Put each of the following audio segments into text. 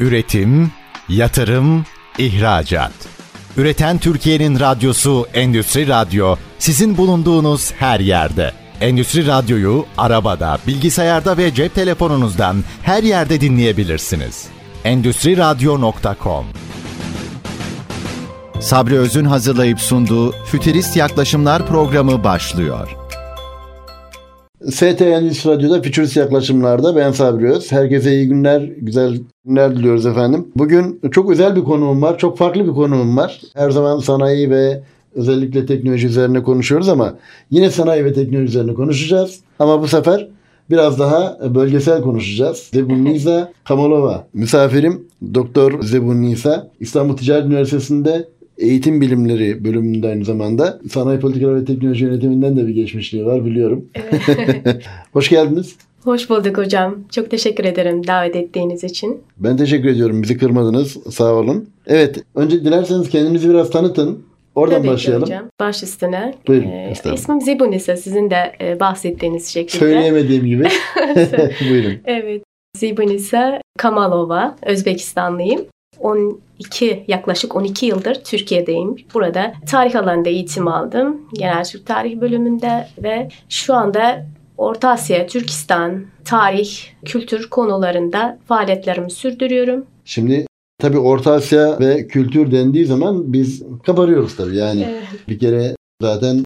Üretim, yatırım, ihracat. Üreten Türkiye'nin radyosu Endüstri Radyo sizin bulunduğunuz her yerde. Endüstri Radyo'yu arabada, bilgisayarda ve cep telefonunuzdan her yerde dinleyebilirsiniz. Endüstri Radyo.com Sabri Öz'ün hazırlayıp sunduğu Fütürist Yaklaşımlar programı başlıyor. ST Endüstri Radyo'da Futurist Yaklaşımlar'da ben Sabri Öz. Herkese iyi günler, güzel günler diliyoruz efendim. Bugün çok özel bir konuğum var, çok farklı bir konuğum var. Her zaman sanayi ve özellikle teknoloji üzerine konuşuyoruz ama yine sanayi ve teknoloji üzerine konuşacağız. Ama bu sefer biraz daha bölgesel konuşacağız. Zebun Nisa Kamalova. Misafirim Doktor Zebun Nisa. İstanbul Ticaret Üniversitesi'nde Eğitim Bilimleri bölümünde aynı zamanda. Sanayi Politikaları ve Teknoloji Yönetiminden de bir geçmişliği var biliyorum. Evet. Hoş geldiniz. Hoş bulduk hocam. Çok teşekkür ederim davet ettiğiniz için. Ben teşekkür ediyorum. Bizi kırmadınız. Sağ olun. Evet. Önce dilerseniz kendinizi biraz tanıtın. Oradan Tabii başlayalım. Hocam. Baş üstüne. Buyurun. Ee, ismim Zibunisa. Sizin de e, bahsettiğiniz şekilde. Söyleyemediğim gibi. Buyurun. Evet. Zibunisa Kamalova. Özbekistanlıyım. 12 yaklaşık 12 yıldır Türkiye'deyim. Burada tarih alanında eğitim aldım. Genel Türk Tarih bölümünde ve şu anda Orta Asya, Türkistan, tarih, kültür konularında faaliyetlerimi sürdürüyorum. Şimdi tabii Orta Asya ve kültür dendiği zaman biz kabarıyoruz tabii. Yani evet. bir kere zaten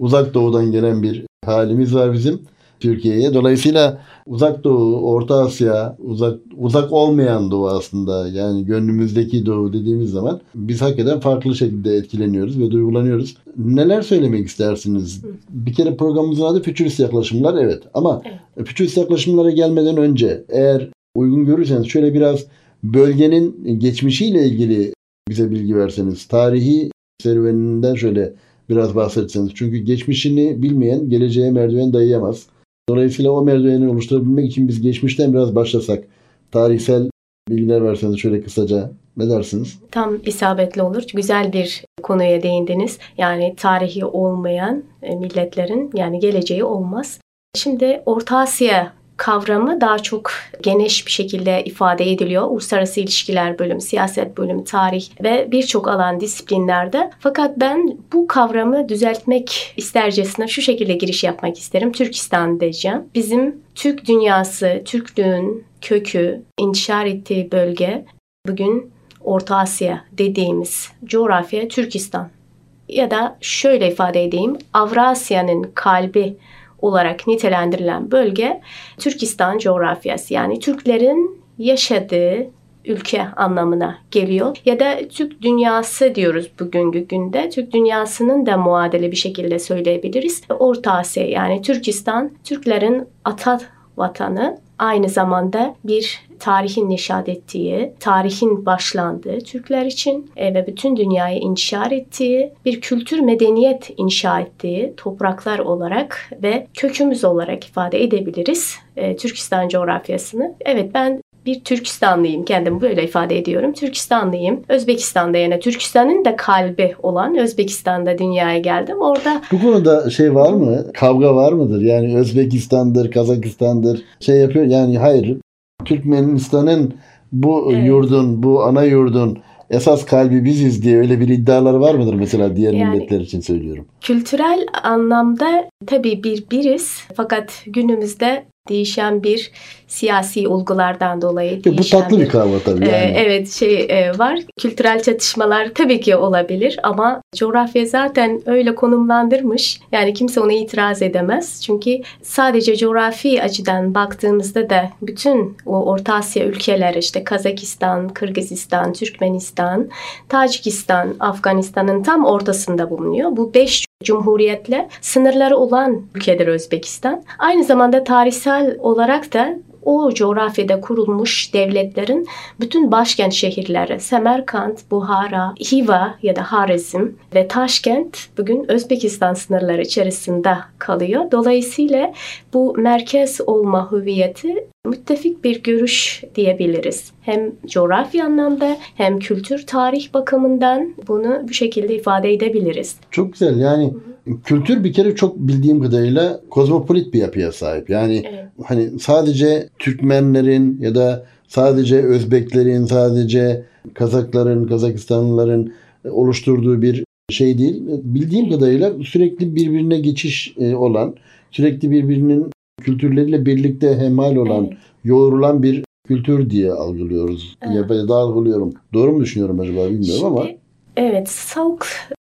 uzak doğudan gelen bir halimiz var bizim. Türkiye'ye. Dolayısıyla uzak doğu, Orta Asya, uzak uzak olmayan doğu aslında yani gönlümüzdeki doğu dediğimiz zaman biz hakikaten farklı şekilde etkileniyoruz ve duygulanıyoruz. Neler söylemek istersiniz? Bir kere programımızın adı Fütürist Yaklaşımlar evet ama evet. Fütürist Yaklaşımlara gelmeden önce eğer uygun görürseniz şöyle biraz bölgenin geçmişiyle ilgili bize bilgi verseniz. Tarihi serüveninden şöyle biraz bahsetseniz. Çünkü geçmişini bilmeyen geleceğe merdiven dayayamaz. Dolayısıyla o merdiveni oluşturabilmek için biz geçmişten biraz başlasak. Tarihsel bilgiler verseniz şöyle kısaca ne dersiniz? Tam isabetli olur. Güzel bir konuya değindiniz. Yani tarihi olmayan e, milletlerin yani geleceği olmaz. Şimdi Orta Asya kavramı daha çok geniş bir şekilde ifade ediliyor. Uluslararası ilişkiler bölümü, siyaset bölümü, tarih ve birçok alan disiplinlerde. Fakat ben bu kavramı düzeltmek istercesine şu şekilde giriş yapmak isterim. Türkistan diyeceğim. Bizim Türk dünyası, Türklüğün kökü, intişar ettiği bölge bugün Orta Asya dediğimiz coğrafya Türkistan. Ya da şöyle ifade edeyim, Avrasya'nın kalbi olarak nitelendirilen bölge Türkistan coğrafyası. Yani Türklerin yaşadığı ülke anlamına geliyor. Ya da Türk dünyası diyoruz bugünkü günde. Türk dünyasının da muadili bir şekilde söyleyebiliriz. Orta Asya yani Türkistan, Türklerin ata vatanı aynı zamanda bir tarihin nişad ettiği, tarihin başlandığı Türkler için e, ve bütün dünyayı inşa ettiği, bir kültür medeniyet inşa ettiği topraklar olarak ve kökümüz olarak ifade edebiliriz e, Türkistan coğrafyasını. Evet ben bir Türkistanlıyım. Kendimi böyle ifade ediyorum. Türkistanlıyım. Özbekistan'da yani Türkistan'ın da kalbi olan Özbekistan'da dünyaya geldim. Orada Bu konuda şey var mı? Kavga var mıdır? Yani Özbekistan'dır, Kazakistan'dır. Şey yapıyor yani hayır. Türkmenistan'ın bu evet. yurdun, bu ana yurdun esas kalbi biziz diye öyle bir iddiaları var mıdır mesela diğer yani, milletler için söylüyorum. Kültürel anlamda tabii bir biriz fakat günümüzde değişen bir siyasi olgulardan dolayı e, bu tatlı bir, bir kavga tabii yani. E, evet şey e, var. Kültürel çatışmalar tabii ki olabilir ama coğrafya zaten öyle konumlandırmış. Yani kimse ona itiraz edemez. Çünkü sadece coğrafi açıdan baktığımızda da bütün o Orta Asya ülkeleri işte Kazakistan, Kırgızistan, Türkmenistan, Tacikistan, Afganistan'ın tam ortasında bulunuyor. Bu beş cumhuriyetle sınırları olan ülkedir Özbekistan. Aynı zamanda tarihsel olarak da o coğrafyada kurulmuş devletlerin bütün başkent şehirleri Semerkant, Buhara, Hiva ya da Harizm ve Taşkent bugün Özbekistan sınırları içerisinde kalıyor. Dolayısıyla bu merkez olma hüviyeti müttefik bir görüş diyebiliriz. Hem coğrafya anlamda hem kültür tarih bakımından bunu bu şekilde ifade edebiliriz. Çok güzel yani kültür bir kere çok bildiğim kadarıyla kozmopolit bir yapıya sahip. Yani evet. hani sadece Türkmenlerin ya da sadece Özbeklerin, sadece Kazakların, Kazakistanlıların oluşturduğu bir şey değil. Bildiğim kadarıyla sürekli birbirine geçiş e, olan, sürekli birbirinin kültürleriyle birlikte hemal olan, evet. yoğrulan bir kültür diye algılıyoruz. Evet. Ya da algılıyorum. Doğru mu düşünüyorum acaba bilmiyorum Şimdi, ama. Evet, Soğuk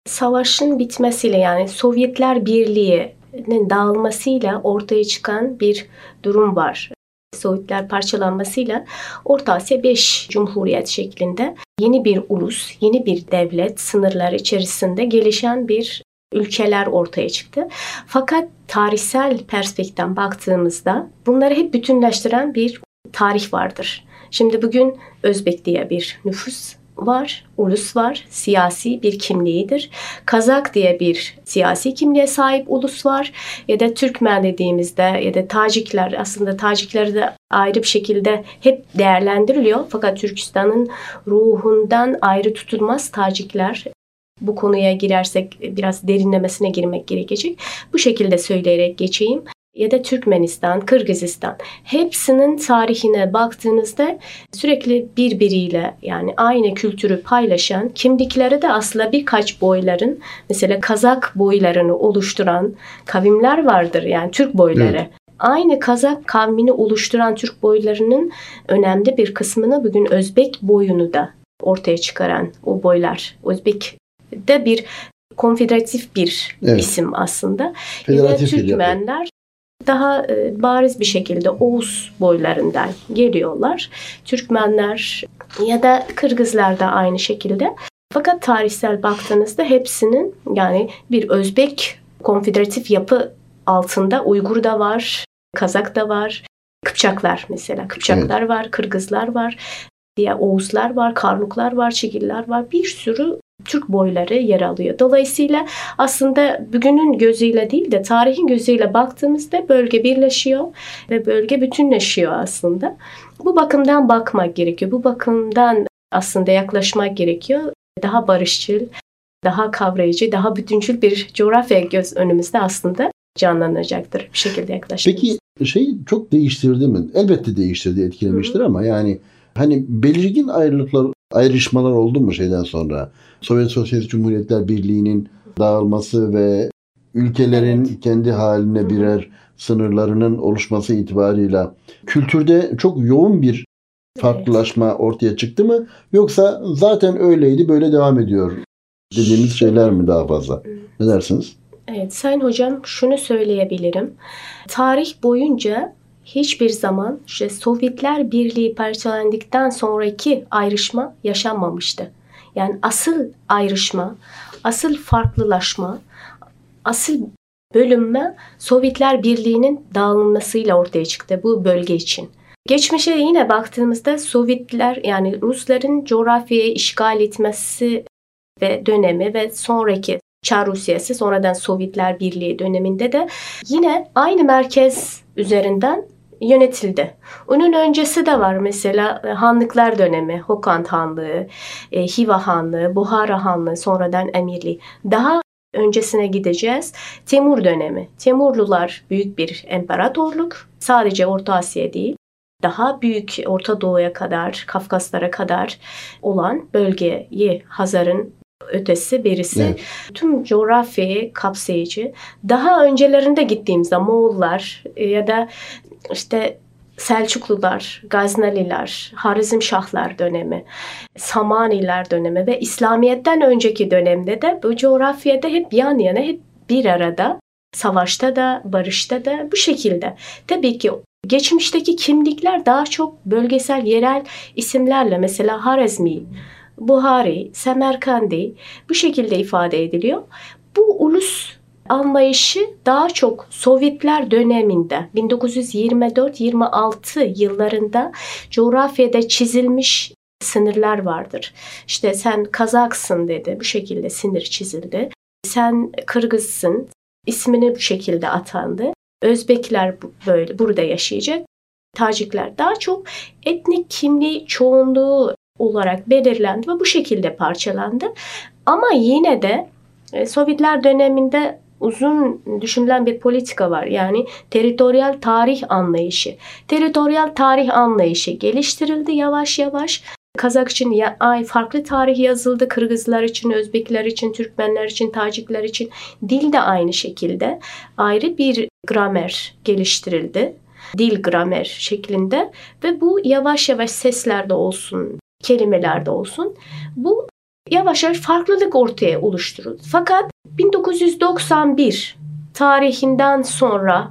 Savaş'ın bitmesiyle yani Sovyetler Birliği'nin dağılmasıyla ortaya çıkan bir durum var. Sovyetler parçalanmasıyla Orta Asya 5 cumhuriyet şeklinde yeni bir ulus, yeni bir devlet sınırları içerisinde gelişen bir ülkeler ortaya çıktı. Fakat tarihsel perspektiften baktığımızda bunları hep bütünleştiren bir tarih vardır. Şimdi bugün Özbek diye bir nüfus var, ulus var, siyasi bir kimliğidir. Kazak diye bir siyasi kimliğe sahip ulus var ya da Türkmen dediğimizde ya da Tacikler aslında Tacikler de ayrı bir şekilde hep değerlendiriliyor. Fakat Türkistan'ın ruhundan ayrı tutulmaz Tacikler bu konuya girersek biraz derinlemesine girmek gerekecek. Bu şekilde söyleyerek geçeyim ya da Türkmenistan, Kırgızistan hepsinin tarihine baktığınızda sürekli birbiriyle yani aynı kültürü paylaşan kimlikleri de aslında birkaç boyların mesela Kazak boylarını oluşturan kavimler vardır yani Türk boyları. Evet. Aynı Kazak kavmini oluşturan Türk boylarının önemli bir kısmını bugün Özbek boyunu da ortaya çıkaran o boylar. Özbek de bir konfederatif bir evet. isim aslında. Federatif Türkmenler daha e, bariz bir şekilde Oğuz boylarından geliyorlar. Türkmenler ya da Kırgızlar da aynı şekilde. Fakat tarihsel baktığınızda hepsinin yani bir Özbek konfederatif yapı altında Uygur da var, Kazak da var, Kıpçaklar mesela. Kıpçaklar evet. var, Kırgızlar var, diye Oğuzlar var, Karluklar var, Çigiller var. Bir sürü Türk boyları yer alıyor. Dolayısıyla aslında bugünün gözüyle değil de tarihin gözüyle baktığımızda bölge birleşiyor ve bölge bütünleşiyor aslında. Bu bakımdan bakmak gerekiyor. Bu bakımdan aslında yaklaşmak gerekiyor. Daha barışçıl, daha kavrayıcı, daha bütüncül bir coğrafya göz önümüzde aslında canlanacaktır bir şekilde yaklaşmak. Peki şey çok değiştirdi mi? Elbette değiştirdi, etkilemiştir Hı-hı. ama yani hani belirgin ayrılıklar, ayrışmalar oldu mu şeyden sonra? Sovyet Sosyalist Cumhuriyetler Birliği'nin dağılması ve ülkelerin evet. kendi haline birer sınırlarının oluşması itibarıyla kültürde çok yoğun bir farklılaşma ortaya çıktı mı? Yoksa zaten öyleydi böyle devam ediyor dediğimiz şeyler mi daha fazla? Ne dersiniz? Evet Sayın Hocam şunu söyleyebilirim. Tarih boyunca hiçbir zaman işte Sovyetler Birliği parçalandıktan sonraki ayrışma yaşanmamıştı. Yani asıl ayrışma, asıl farklılaşma, asıl bölünme Sovyetler Birliği'nin dağılmasıyla ortaya çıktı bu bölge için. Geçmişe yine baktığımızda Sovyetler yani Rusların coğrafyayı işgal etmesi ve dönemi ve sonraki Çar Rusyası sonradan Sovyetler Birliği döneminde de yine aynı merkez üzerinden yönetildi. Onun öncesi de var mesela e, hanlıklar dönemi, Hokand Hanlığı, e, Hiva Hanlığı, Buhara Hanlığı, sonradan Emirli. Daha öncesine gideceğiz. Temur dönemi. Temurlular büyük bir imparatorluk. Sadece Orta Asya değil, daha büyük Orta Doğu'ya kadar, Kafkaslara kadar olan bölgeyi Hazar'ın ötesi birisi evet. tüm coğrafyayı kapsayıcı. Daha öncelerinde gittiğimizde Moğollar ya da işte Selçuklular, Gazneliler, Harizmşahlar dönemi, Samaniler dönemi ve İslamiyet'ten önceki dönemde de bu coğrafyada hep yan yana, hep bir arada, savaşta da, barışta da bu şekilde. Tabii ki geçmişteki kimlikler daha çok bölgesel, yerel isimlerle mesela Harizmi, Buhari, Semerkandi bu şekilde ifade ediliyor. Bu ulus anlayışı daha çok Sovyetler döneminde 1924-26 yıllarında coğrafyada çizilmiş sınırlar vardır. İşte sen Kazaksın dedi. Bu şekilde sınır çizildi. Sen Kırgızsın. ismini bu şekilde atandı. Özbekler böyle burada yaşayacak. Tacikler daha çok etnik kimliği çoğunluğu olarak belirlendi ve bu şekilde parçalandı. Ama yine de e, Sovyetler döneminde uzun düşünülen bir politika var. Yani teritoryal tarih anlayışı. Teritoryal tarih anlayışı geliştirildi yavaş yavaş. Kazak için ya, ay farklı tarih yazıldı. Kırgızlar için, Özbekler için, Türkmenler için, Tacikler için. Dil de aynı şekilde. Ayrı bir gramer geliştirildi. Dil gramer şeklinde ve bu yavaş yavaş seslerde olsun, kelimelerde olsun. Bu yavaş yavaş farklılık ortaya oluşturuldu. Fakat 1991 tarihinden sonra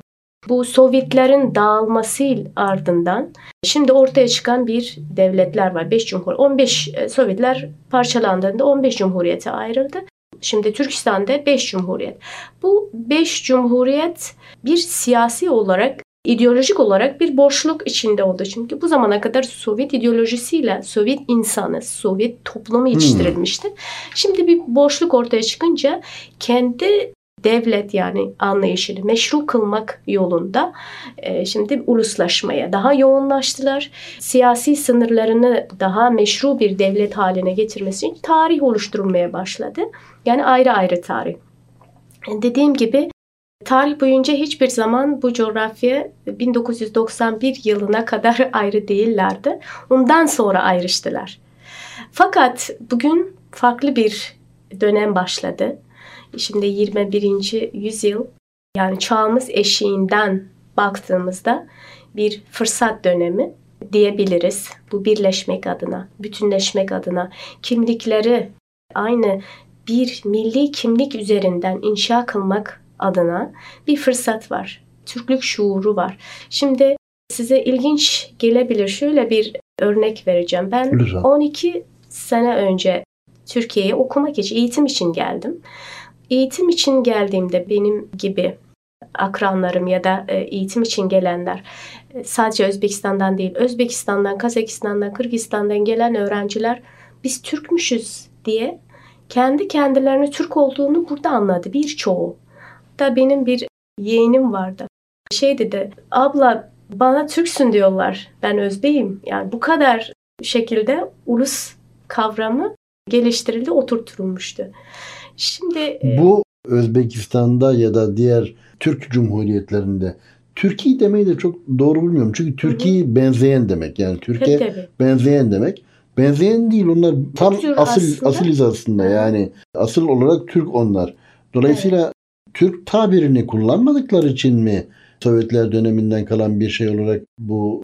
bu Sovyetlerin dağılması ardından şimdi ortaya çıkan bir devletler var. 5 cumhur 15 e, Sovyetler parçalandığında 15 cumhuriyete ayrıldı. Şimdi Türkistan'da 5 cumhuriyet. Bu 5 cumhuriyet bir siyasi olarak ideolojik olarak bir boşluk içinde oldu. Çünkü bu zamana kadar Sovyet ideolojisiyle Sovyet insanı, Sovyet toplumu yetiştirilmişti. Hmm. Şimdi bir boşluk ortaya çıkınca kendi devlet yani anlayışını meşru kılmak yolunda e, şimdi uluslaşmaya daha yoğunlaştılar. Siyasi sınırlarını daha meşru bir devlet haline getirmesi için tarih oluşturulmaya başladı. Yani ayrı ayrı tarih. Dediğim gibi Tarih boyunca hiçbir zaman bu coğrafya 1991 yılına kadar ayrı değillerdi. Ondan sonra ayrıştılar. Fakat bugün farklı bir dönem başladı. Şimdi 21. yüzyıl yani çağımız eşiğinden baktığımızda bir fırsat dönemi diyebiliriz. Bu birleşmek adına, bütünleşmek adına, kimlikleri aynı bir milli kimlik üzerinden inşa kılmak adına bir fırsat var. Türklük şuuru var. Şimdi size ilginç gelebilir. Şöyle bir örnek vereceğim. Ben Lütfen. 12 sene önce Türkiye'ye okumak için, eğitim için geldim. Eğitim için geldiğimde benim gibi akranlarım ya da e, eğitim için gelenler e, sadece Özbekistan'dan değil, Özbekistan'dan, Kazakistan'dan, Kırgızistan'dan gelen öğrenciler biz Türkmüşüz diye kendi kendilerine Türk olduğunu burada anladı birçoğu. Da benim bir yeğenim vardı. Şey dedi, abla bana Türksün diyorlar. Ben Özbeyim. Yani bu kadar şekilde ulus kavramı geliştirildi, oturtulmuştu. Şimdi e, bu Özbekistan'da ya da diğer Türk Cumhuriyetlerinde Türkiye demeyi de çok doğru bulmuyorum. Çünkü Türkiye benzeyen demek. Yani Türkiye tabii, tabii. benzeyen demek. Benzeyen değil onlar tam asıl aslında. asıl aslında yani asıl olarak Türk onlar. Dolayısıyla. Türk tabirini kullanmadıkları için mi Sovyetler döneminden kalan bir şey olarak bu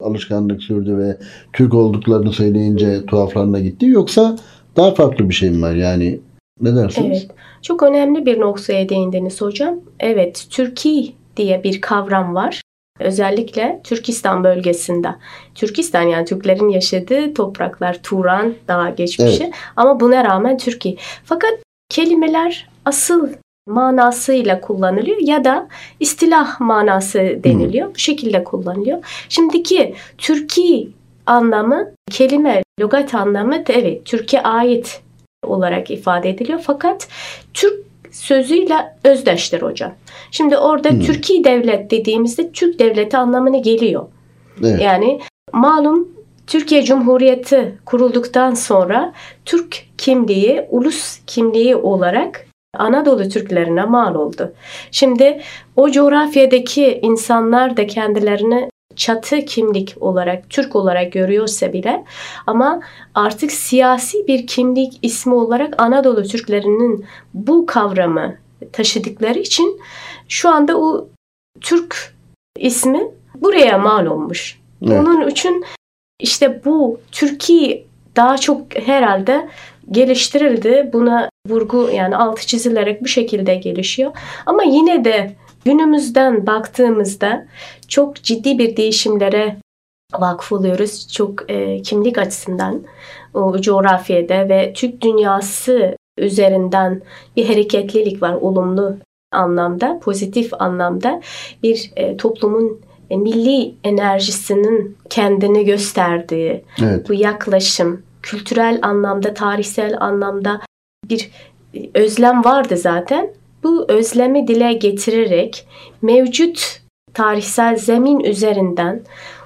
alışkanlık sürdü ve Türk olduklarını söyleyince tuhaflarına gitti yoksa daha farklı bir şey mi var yani ne dersiniz? Evet çok önemli bir noktaya değindiniz hocam. Evet Türkiye diye bir kavram var. Özellikle Türkistan bölgesinde. Türkistan yani Türklerin yaşadığı topraklar Turan daha geçmişi evet. ama buna rağmen Türkiye. Fakat kelimeler asıl manasıyla kullanılıyor ya da istilah manası deniliyor. Hmm. Bu şekilde kullanılıyor. Şimdiki Türkiye anlamı kelime, logat anlamı evet Türkiye ait olarak ifade ediliyor. Fakat Türk sözüyle özdeştir hocam. Şimdi orada hmm. Türkiye devlet dediğimizde Türk devleti anlamına geliyor. Evet. Yani malum Türkiye Cumhuriyeti kurulduktan sonra Türk kimliği, ulus kimliği olarak Anadolu Türklerine mal oldu. Şimdi o coğrafyadaki insanlar da kendilerini çatı kimlik olarak, Türk olarak görüyorsa bile ama artık siyasi bir kimlik ismi olarak Anadolu Türklerinin bu kavramı taşıdıkları için şu anda o Türk ismi buraya mal olmuş. Evet. Onun için işte bu Türkiye daha çok herhalde geliştirildi. Buna vurgu yani altı çizilerek bu şekilde gelişiyor. Ama yine de günümüzden baktığımızda çok ciddi bir değişimlere vakıf oluyoruz. Çok e, kimlik açısından o coğrafyada ve Türk dünyası üzerinden bir hareketlilik var olumlu anlamda, pozitif anlamda bir e, toplumun e, milli enerjisinin kendini gösterdiği evet. bu yaklaşım kültürel anlamda, tarihsel anlamda bir e, özlem vardı zaten. Bu özlemi dile getirerek mevcut tarihsel zemin üzerinden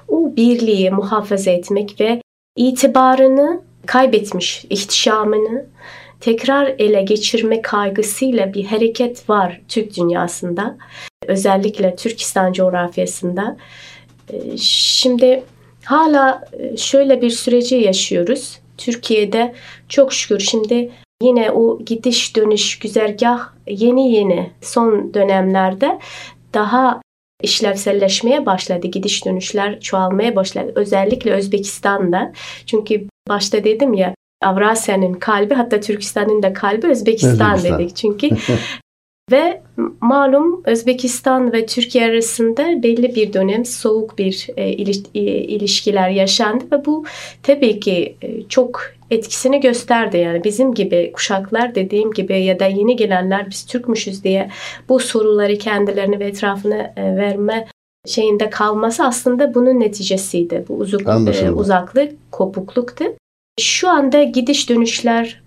o birliği muhafaza etmek ve itibarını kaybetmiş, ihtişamını tekrar ele geçirme kaygısıyla bir hareket var Türk dünyasında. Özellikle Türkistan coğrafyasında. Ee, şimdi hala e, şöyle bir süreci yaşıyoruz. Türkiye'de çok şükür şimdi yine o gidiş dönüş güzergah yeni yeni son dönemlerde daha işlevselleşmeye başladı. Gidiş dönüşler çoğalmaya başladı. Özellikle Özbekistan'da. Çünkü başta dedim ya Avrasya'nın kalbi hatta Türkistan'ın da kalbi Özbekistan, Özbekistan. dedik. Çünkü ve malum Özbekistan ve Türkiye arasında belli bir dönem soğuk bir e, e, ilişkiler yaşandı ve bu tabii ki e, çok etkisini gösterdi. Yani bizim gibi kuşaklar dediğim gibi ya da yeni gelenler biz Türkmüşüz diye bu soruları kendilerine ve etrafına verme şeyinde kalması aslında bunun neticesiydi. Bu uzak, e, uzaklık, kopukluktu. Şu anda gidiş dönüşler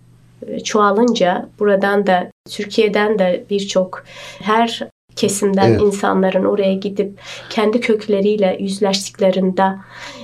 çoğalınca buradan da Türkiye'den de birçok her kesimden evet. insanların oraya gidip kendi kökleriyle yüzleştiklerinde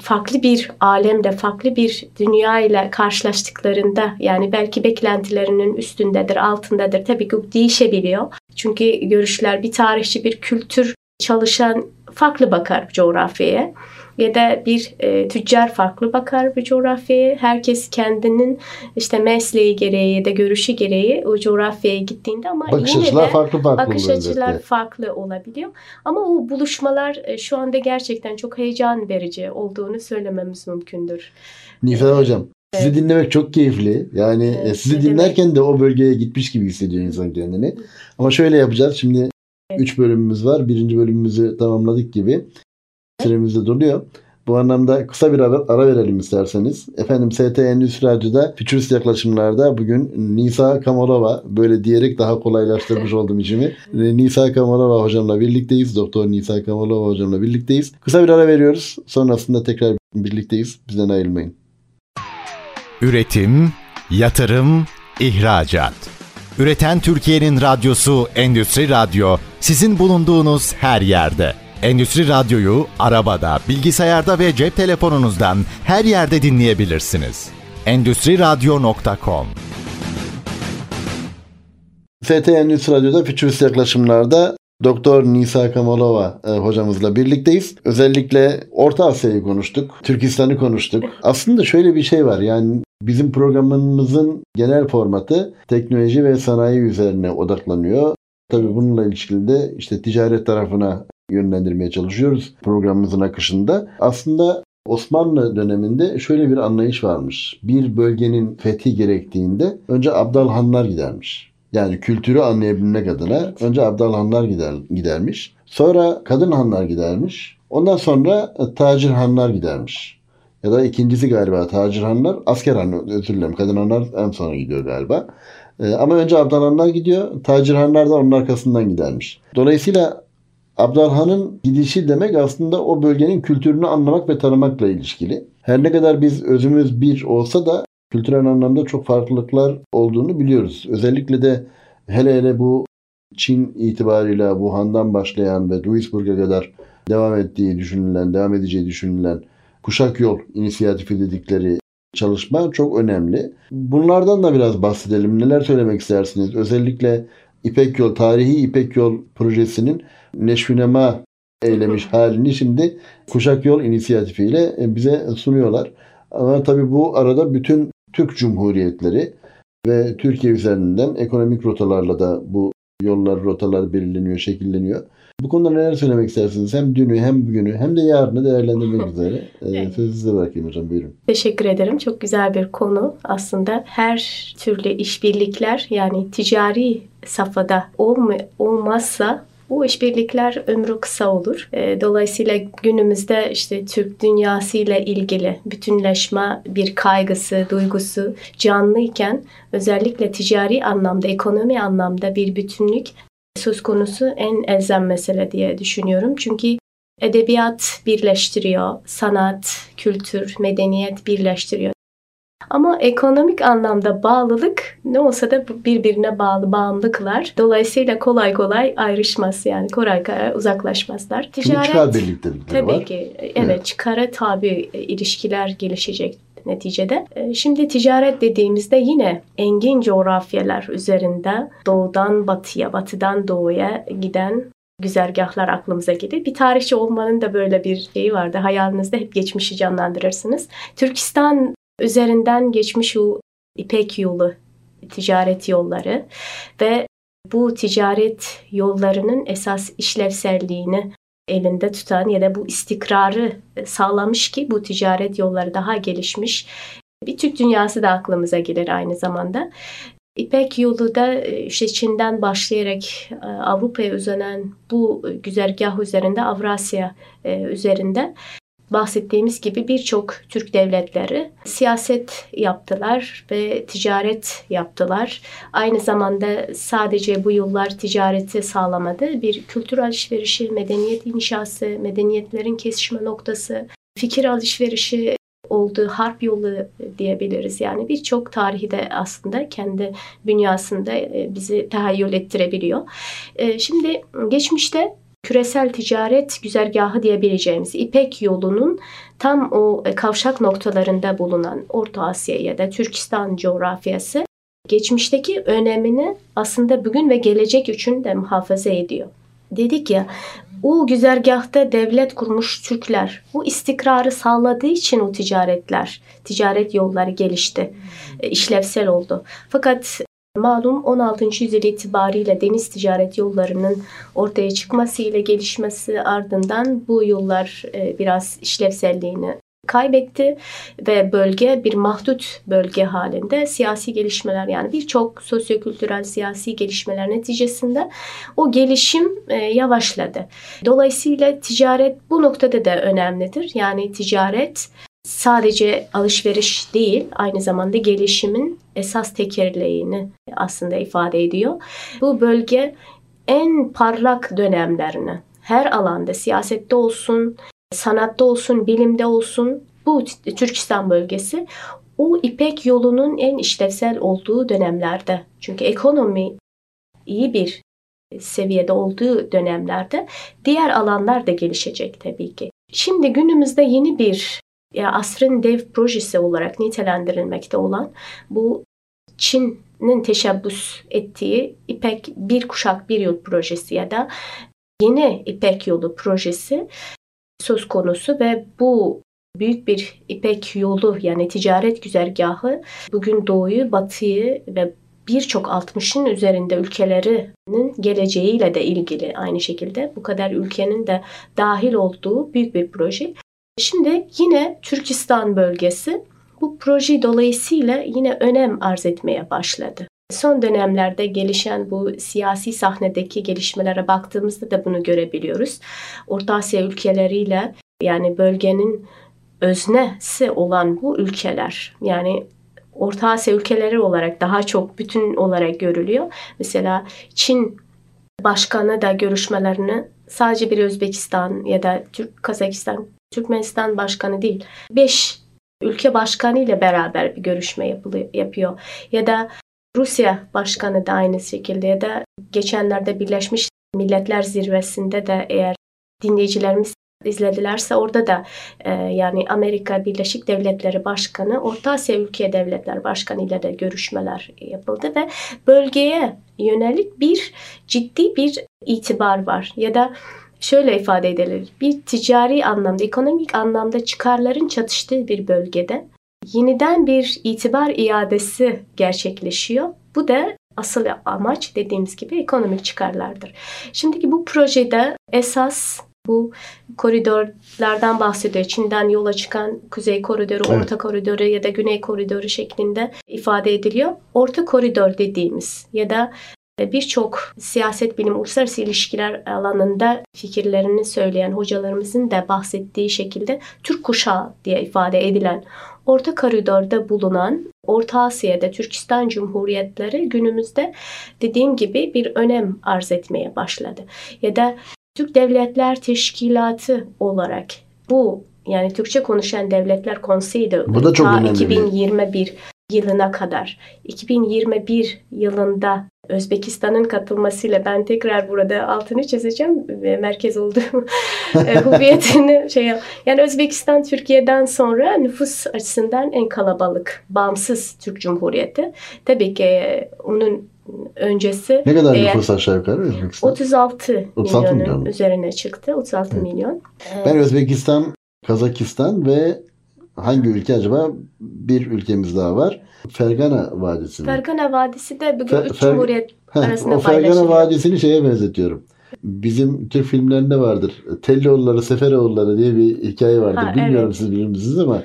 farklı bir alemde, farklı bir dünya ile karşılaştıklarında yani belki beklentilerinin üstündedir, altındadır. Tabii ki değişebiliyor. Çünkü görüşler bir tarihçi, bir kültür çalışan farklı bakar coğrafyaya ya da bir e, tüccar farklı bakar bir coğrafyaya. Herkes kendinin işte mesleği gereği ya da görüşü gereği o coğrafyaya gittiğinde ama bakış yine açılar de farklı farklı bakış açılar farklı olabiliyor. Ama o buluşmalar e, şu anda gerçekten çok heyecan verici olduğunu söylememiz mümkündür. Nifet ee, Hocam Sizi evet. dinlemek çok keyifli. Yani e, evet, sizi dinlerken demek. de o bölgeye gitmiş gibi hissediyor insan kendini. Ama şöyle yapacağız. Şimdi 3 evet. bölümümüz var. Birinci bölümümüzü tamamladık gibi. Süremiz de doluyor. Bu anlamda kısa bir ara, ara verelim isterseniz. Efendim ST Endüstri Radyo'da Futurist yaklaşımlarda bugün Nisa Kamalova böyle diyerek daha kolaylaştırmış oldum işimi. Nisa Kamalova hocamla birlikteyiz. Doktor Nisa Kamalova hocamla birlikteyiz. Kısa bir ara veriyoruz. Sonrasında tekrar birlikteyiz. Bizden ayrılmayın. Üretim, yatırım, ihracat. Üreten Türkiye'nin radyosu Endüstri Radyo sizin bulunduğunuz her yerde. Endüstri Radyo'yu arabada, bilgisayarda ve cep telefonunuzdan her yerde dinleyebilirsiniz. Endüstri Radyo.com FT Endüstri Radyo'da Futurist yaklaşımlarda Doktor Nisa Kamalova e, hocamızla birlikteyiz. Özellikle Orta Asya'yı konuştuk. Türkistan'ı konuştuk. Aslında şöyle bir şey var. Yani bizim programımızın genel formatı teknoloji ve sanayi üzerine odaklanıyor. Tabii bununla ilişkili de işte ticaret tarafına yönlendirmeye çalışıyoruz programımızın akışında. Aslında Osmanlı döneminde şöyle bir anlayış varmış. Bir bölgenin fethi gerektiğinde önce Abdalhanlar gidermiş. Yani kültürü anlayabilmek adına önce Abdalhanlar gider, gidermiş. Sonra kadın hanlar gidermiş. Ondan sonra e, tacir hanlar gidermiş. Ya da ikincisi galiba tacir hanlar, asker hanlar, özür dilerim. Kadın hanlar en sonra gidiyor galiba. Ee, ama önce Abdalhanlar gidiyor. Tacir hanlar da onun arkasından gidermiş. Dolayısıyla Abdalhan'ın gidişi demek aslında o bölgenin kültürünü anlamak ve tanımakla ilişkili. Her ne kadar biz özümüz bir olsa da kültürel anlamda çok farklılıklar olduğunu biliyoruz. Özellikle de hele hele bu Çin itibariyle Wuhan'dan başlayan ve Duisburg'a kadar devam ettiği düşünülen, devam edeceği düşünülen kuşak yol inisiyatifi dedikleri çalışma çok önemli. Bunlardan da biraz bahsedelim. Neler söylemek istersiniz? Özellikle İpek Yol, tarihi İpek Yol projesinin neşvinema eylemiş halini şimdi Kuşak Yol inisiyatifiyle e, bize sunuyorlar. Ama tabii bu arada bütün Türk Cumhuriyetleri ve Türkiye üzerinden ekonomik rotalarla da bu yollar, rotalar belirleniyor, şekilleniyor. Bu konuda neler söylemek istersiniz? Hem dünü hem bugünü hem de yarını değerlendirmek üzere. Ee, evet. Sözü size bırakayım hocam buyurun. Teşekkür ederim. Çok güzel bir konu. Aslında her türlü işbirlikler yani ticari safhada olma, olmazsa bu işbirlikler ömrü kısa olur. Ee, dolayısıyla günümüzde işte Türk dünyası ile ilgili bütünleşme bir kaygısı, duygusu canlıyken özellikle ticari anlamda, ekonomi anlamda bir bütünlük söz konusu en elzem mesele diye düşünüyorum. Çünkü edebiyat birleştiriyor, sanat, kültür, medeniyet birleştiriyor. Ama ekonomik anlamda bağlılık ne olsa da birbirine bağlı bağımlılıklar. Dolayısıyla kolay kolay ayrışmaz yani kolay kolay uzaklaşmazlar. Ticaret, çıkar birliktelikleri tabii var. ki evet, evet. çıkara tabi ilişkiler gelişecek neticede. E, şimdi ticaret dediğimizde yine engin coğrafyalar üzerinde doğudan batıya, batıdan doğuya giden güzergahlar aklımıza gelir. Bir tarihçi olmanın da böyle bir şeyi vardı. Hayalinizde hep geçmişi canlandırırsınız. Türkistan üzerinden geçmiş o İpek yolu, ticaret yolları ve bu ticaret yollarının esas işlevselliğini elinde tutan ya da bu istikrarı sağlamış ki bu ticaret yolları daha gelişmiş. Bir Türk dünyası da aklımıza gelir aynı zamanda. İpek yolu da e, işte Çin'den başlayarak e, Avrupa'ya uzanan bu güzergah üzerinde Avrasya e, üzerinde bahsettiğimiz gibi birçok Türk devletleri siyaset yaptılar ve ticaret yaptılar. Aynı zamanda sadece bu yıllar ticareti sağlamadı. Bir kültür alışverişi, medeniyet inşası, medeniyetlerin kesişme noktası, fikir alışverişi olduğu harp yolu diyebiliriz. Yani birçok tarihi de aslında kendi bünyasında e, bizi tahayyül ettirebiliyor. E, şimdi geçmişte küresel ticaret güzergahı diyebileceğimiz İpek yolunun tam o e, kavşak noktalarında bulunan Orta Asya ya da Türkistan coğrafyası geçmişteki önemini aslında bugün ve gelecek için de muhafaza ediyor. Dedik ya o güzergahta devlet kurmuş Türkler bu istikrarı sağladığı için o ticaretler, ticaret yolları gelişti, e, işlevsel oldu. Fakat Malum 16. yüzyıl itibariyle deniz ticaret yollarının ortaya çıkması ile gelişmesi ardından bu yollar e, biraz işlevselliğini kaybetti ve bölge bir mahdut bölge halinde siyasi gelişmeler yani birçok sosyokültürel siyasi gelişmeler neticesinde o gelişim e, yavaşladı. Dolayısıyla ticaret bu noktada da önemlidir. Yani ticaret sadece alışveriş değil, aynı zamanda gelişimin esas tekerleğini aslında ifade ediyor. Bu bölge en parlak dönemlerini her alanda siyasette olsun, sanatta olsun, bilimde olsun bu Türkistan bölgesi o İpek yolunun en işlevsel olduğu dönemlerde. Çünkü ekonomi iyi bir seviyede olduğu dönemlerde diğer alanlar da gelişecek tabii ki. Şimdi günümüzde yeni bir ya asrın dev projesi olarak nitelendirilmekte olan bu Çin'in teşebbüs ettiği İpek Bir Kuşak Bir Yıl projesi ya da Yeni İpek Yolu projesi söz konusu ve bu büyük bir İpek yolu yani ticaret güzergahı bugün doğuyu, batıyı ve birçok 60'ın üzerinde ülkelerinin geleceğiyle de ilgili aynı şekilde bu kadar ülkenin de dahil olduğu büyük bir proje. Şimdi yine Türkistan bölgesi bu proje dolayısıyla yine önem arz etmeye başladı. Son dönemlerde gelişen bu siyasi sahnedeki gelişmelere baktığımızda da bunu görebiliyoruz. Orta Asya ülkeleriyle yani bölgenin öznesi olan bu ülkeler yani Orta Asya ülkeleri olarak daha çok bütün olarak görülüyor. Mesela Çin başkanı da görüşmelerini sadece bir Özbekistan ya da Türk Kazakistan Türkmenistan başkanı değil, 5 ülke başkanı ile beraber bir görüşme yapılıyor, yapıyor. Ya da Rusya başkanı da aynı şekilde ya da geçenlerde Birleşmiş Milletler Zirvesi'nde de eğer dinleyicilerimiz izledilerse orada da e, yani Amerika Birleşik Devletleri Başkanı, Orta Asya Ülke Devletler Başkanı ile de görüşmeler yapıldı ve bölgeye yönelik bir ciddi bir itibar var ya da şöyle ifade edilir. Bir ticari anlamda, ekonomik anlamda çıkarların çatıştığı bir bölgede yeniden bir itibar iadesi gerçekleşiyor. Bu da asıl amaç dediğimiz gibi ekonomik çıkarlardır. Şimdiki bu projede esas bu koridorlardan bahsediyor. Çin'den yola çıkan Kuzey Koridoru, evet. Orta Koridoru ya da Güney Koridoru şeklinde ifade ediliyor. Orta Koridor dediğimiz ya da birçok siyaset bilimi, uluslararası ilişkiler alanında fikirlerini söyleyen hocalarımızın da bahsettiği şekilde Türk kuşağı diye ifade edilen Orta Koridor'da bulunan Orta Asya'da Türkistan Cumhuriyetleri günümüzde dediğim gibi bir önem arz etmeye başladı. Ya da Türk Devletler Teşkilatı olarak bu yani Türkçe konuşan devletler konseyi de bu da çok ta 2021 yılına kadar 2021 yılında Özbekistan'ın katılmasıyla ben tekrar burada altını çizeceğim ve merkez olduğu e, hüviyetini şey yani Özbekistan Türkiye'den sonra nüfus açısından en kalabalık bağımsız Türk Cumhuriyeti. Tabii ki e, onun öncesi ne kadar nüfus aşağı yukarı Özbekistan? 36, 36 milyonun milyon. üzerine çıktı. 36 evet. milyon. Ben Özbekistan, Kazakistan ve hangi ülke acaba? Bir ülkemiz daha var. Fergana Vadisi mi? Fergana Vadisi de bugün Fer, üç Fer, cumhuriyet heh, arasında O Fergana Vadisi'ni şeye benzetiyorum. Bizim Türk filmlerinde vardır. Tellioğulları, Seferoğulları diye bir hikaye vardır. Ha, Bilmiyorum evet. siz bilir misiniz ama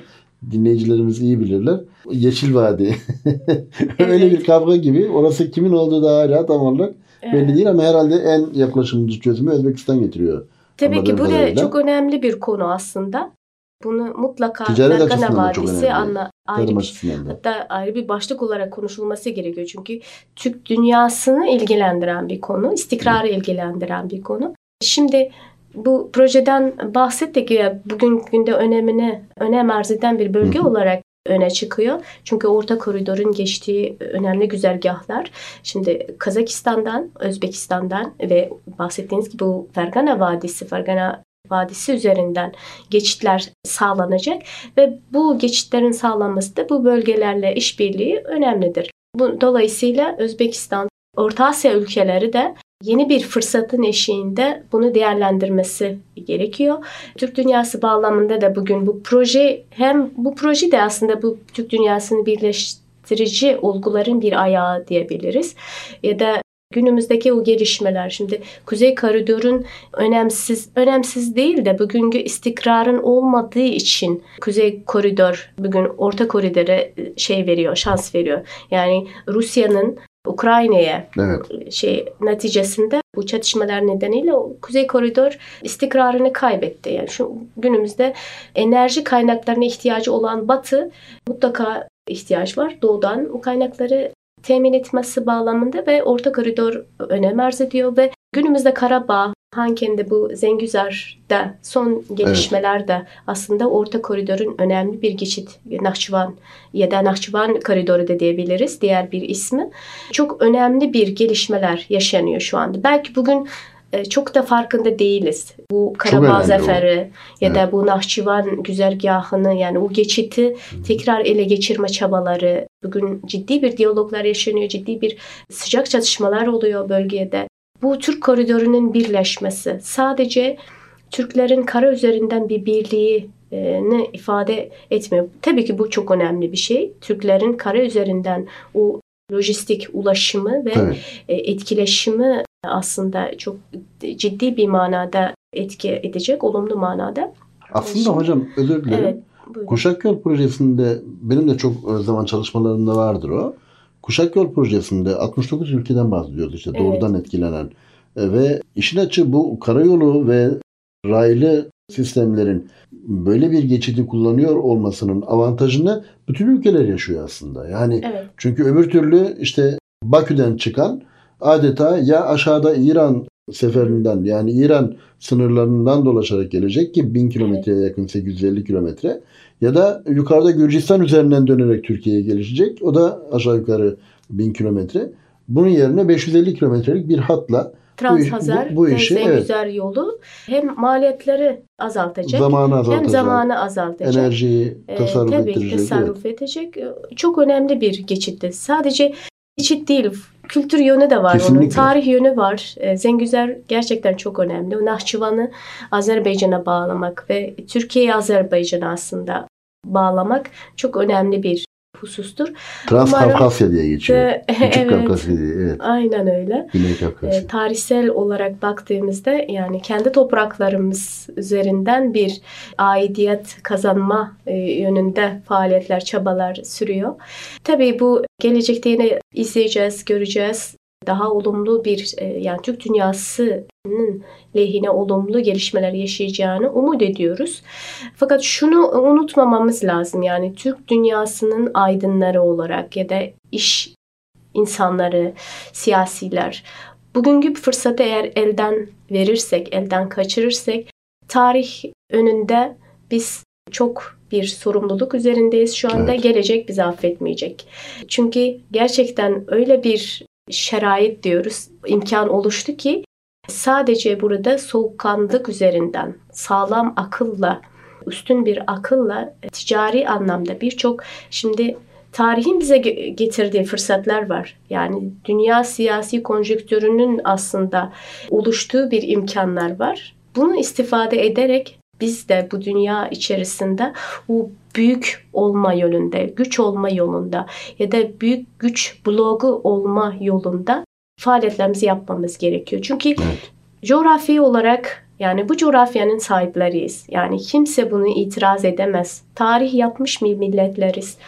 dinleyicilerimiz iyi bilirler. Yeşil Vadi. Öyle evet. bir kavga gibi. Orası kimin olduğu da hala tam olarak evet. belli değil ama herhalde en yaklaşımcı çözümü Özbekistan getiriyor. Tabii ki bu da çok önemli bir konu aslında. Bunu mutlaka Ticaret Vadisi anla, ayrı bir, hatta ayrı bir başlık olarak konuşulması gerekiyor. Çünkü Türk dünyasını ilgilendiren bir konu, istikrarı evet. ilgilendiren bir konu. Şimdi bu projeden bahsettik ya bugün günde önemini önem arz eden bir bölge olarak öne çıkıyor. Çünkü Orta Koridor'un geçtiği önemli güzergahlar. Şimdi Kazakistan'dan, Özbekistan'dan ve bahsettiğiniz gibi bu Fergana Vadisi, Fergana Vadisi üzerinden geçitler sağlanacak ve bu geçitlerin sağlanması da bu bölgelerle işbirliği önemlidir. Bu, dolayısıyla Özbekistan, Orta Asya ülkeleri de yeni bir fırsatın eşiğinde bunu değerlendirmesi gerekiyor. Türk dünyası bağlamında da bugün bu proje hem bu proje de aslında bu Türk dünyasını birleştirici olguların bir ayağı diyebiliriz. Ya da günümüzdeki o gelişmeler şimdi Kuzey Koridor'un önemsiz önemsiz değil de bugünkü istikrarın olmadığı için Kuzey Koridor bugün Orta Koridor'a şey veriyor, şans veriyor. Yani Rusya'nın Ukrayna'ya evet. şey neticesinde bu çatışmalar nedeniyle Kuzey Koridor istikrarını kaybetti. Yani şu günümüzde enerji kaynaklarına ihtiyacı olan Batı mutlaka ihtiyaç var. Doğudan o kaynakları temin etmesi bağlamında ve Orta Koridor önem arz ediyor ve günümüzde Karabağ, Hanken'de bu Zengüzar'da son gelişmelerde evet. aslında Orta Koridor'un önemli bir geçit Nahçıvan ya da Nahçıvan Koridoru da diyebiliriz diğer bir ismi. Çok önemli bir gelişmeler yaşanıyor şu anda. Belki bugün e, çok da farkında değiliz. Bu Karabağ Zaferi ya evet. da bu Nahçıvan güzergahını yani o geçiti tekrar ele geçirme çabaları bugün ciddi bir diyaloglar yaşanıyor, ciddi bir sıcak çatışmalar oluyor bölgede. Bu Türk koridorunun birleşmesi sadece Türklerin kara üzerinden bir birliğini ifade etmiyor. Tabii ki bu çok önemli bir şey. Türklerin kara üzerinden o lojistik ulaşımı ve evet. etkileşimi aslında çok ciddi bir manada etki edecek, olumlu manada. Aslında Şimdi, hocam özür dilerim. Evet, Kuşak Yol projesinde benim de çok zaman çalışmalarımda vardır o. Kuşak Yol projesinde 69 ülkeden bahsediyoruz işte evet. doğrudan etkilenen. E, ve işin açı bu karayolu ve raylı sistemlerin böyle bir geçidi kullanıyor olmasının avantajını bütün ülkeler yaşıyor aslında. Yani evet. çünkü öbür türlü işte Bakü'den çıkan adeta ya aşağıda İran seferinden yani İran sınırlarından dolaşarak gelecek ki 1000 kilometreye yakın 850 kilometre ya da yukarıda Gürcistan üzerinden dönerek Türkiye'ye gelişecek. O da aşağı yukarı 1000 kilometre. Bunun yerine 550 kilometrelik bir hatla Transhazar bu, bu, bu işi, evet. güzel yolu hem maliyetleri azaltacak zamanı azaltacak, hem zamanı azaltacak. Enerjiyi ee, tasarruf ee, tabii ettirecek. tasarruf evet. edecek. Çok önemli bir geçitti. Sadece geçit değil kültür yönü de var Kesinlikle. onun. Tarih yönü var. E, Zengüzer gerçekten çok önemli. Nahçıvan'ı Azerbaycan'a bağlamak ve Türkiye'yi Azerbaycan'a aslında bağlamak çok önemli bir husustur. Transkafkasya diye geçiyor. E, Küçük evet, Kafkasya diye. Evet. Aynen öyle. Güney. E, tarihsel olarak baktığımızda yani kendi topraklarımız üzerinden bir aidiyet kazanma e, yönünde faaliyetler, çabalar sürüyor. Tabii bu gelecekte yine izleyeceğiz, göreceğiz daha olumlu bir e, yani Türk dünyasının lehine olumlu gelişmeler yaşayacağını umut ediyoruz. Fakat şunu unutmamamız lazım yani Türk dünyasının aydınları olarak ya da iş insanları, siyasiler bugünkü fırsatı eğer elden verirsek, elden kaçırırsak tarih önünde biz çok bir sorumluluk üzerindeyiz. Şu anda evet. gelecek bizi affetmeyecek. Çünkü gerçekten öyle bir şerait diyoruz, imkan oluştu ki sadece burada soğukkanlık üzerinden sağlam akılla, üstün bir akılla ticari anlamda birçok şimdi tarihin bize getirdiği fırsatlar var. Yani dünya siyasi konjonktürünün aslında oluştuğu bir imkanlar var. Bunu istifade ederek biz de bu dünya içerisinde bu büyük olma yolunda, güç olma yolunda ya da büyük güç blogu olma yolunda faaliyetlerimizi yapmamız gerekiyor. Çünkü evet. coğrafi olarak yani bu coğrafyanın sahipleriyiz. Yani kimse bunu itiraz edemez. Tarih yapmış mı milletleriz.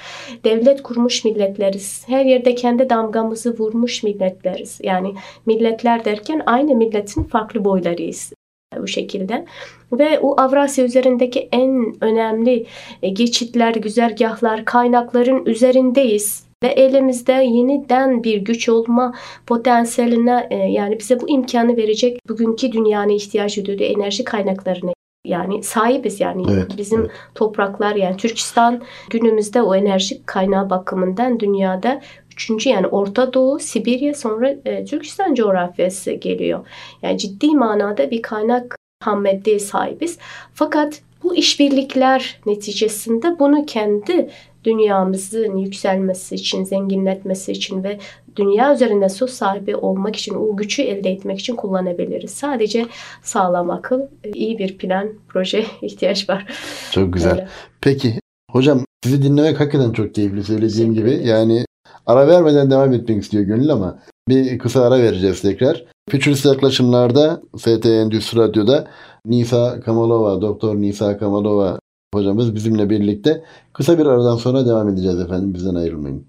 Devlet kurmuş milletleriz. Her yerde kendi damgamızı vurmuş milletleriz. Yani milletler derken aynı milletin farklı boylarıyız bu şekilde. Ve o Avrasya üzerindeki en önemli e, geçitler, güzergahlar, kaynakların üzerindeyiz ve elimizde yeniden bir güç olma potansiyeline e, yani bize bu imkanı verecek bugünkü dünyanın ihtiyaç duyduğu enerji kaynaklarına yani sahibiz yani evet, bizim evet. topraklar yani Türkistan günümüzde o enerji kaynağı bakımından dünyada üçüncü yani Orta Doğu, Sibirya sonra e, Türkistan coğrafyası geliyor. Yani ciddi manada bir kaynak ham maddeye sahibiz. Fakat bu işbirlikler neticesinde bunu kendi dünyamızın yükselmesi için, zenginletmesi için ve dünya üzerinde söz sahibi olmak için, o gücü elde etmek için kullanabiliriz. Sadece sağlam akıl, iyi bir plan, proje ihtiyaç var. Çok güzel. Öyle. Peki hocam sizi dinlemek hakikaten çok keyifli söylediğim gibi. Yani ara vermeden devam etmek istiyor Gönül ama bir kısa ara vereceğiz tekrar. Futurist yaklaşımlarda FT Endüstri Radyo'da Nisa Kamalova, Doktor Nisa Kamalova hocamız bizimle birlikte. Kısa bir aradan sonra devam edeceğiz efendim. Bizden ayrılmayın.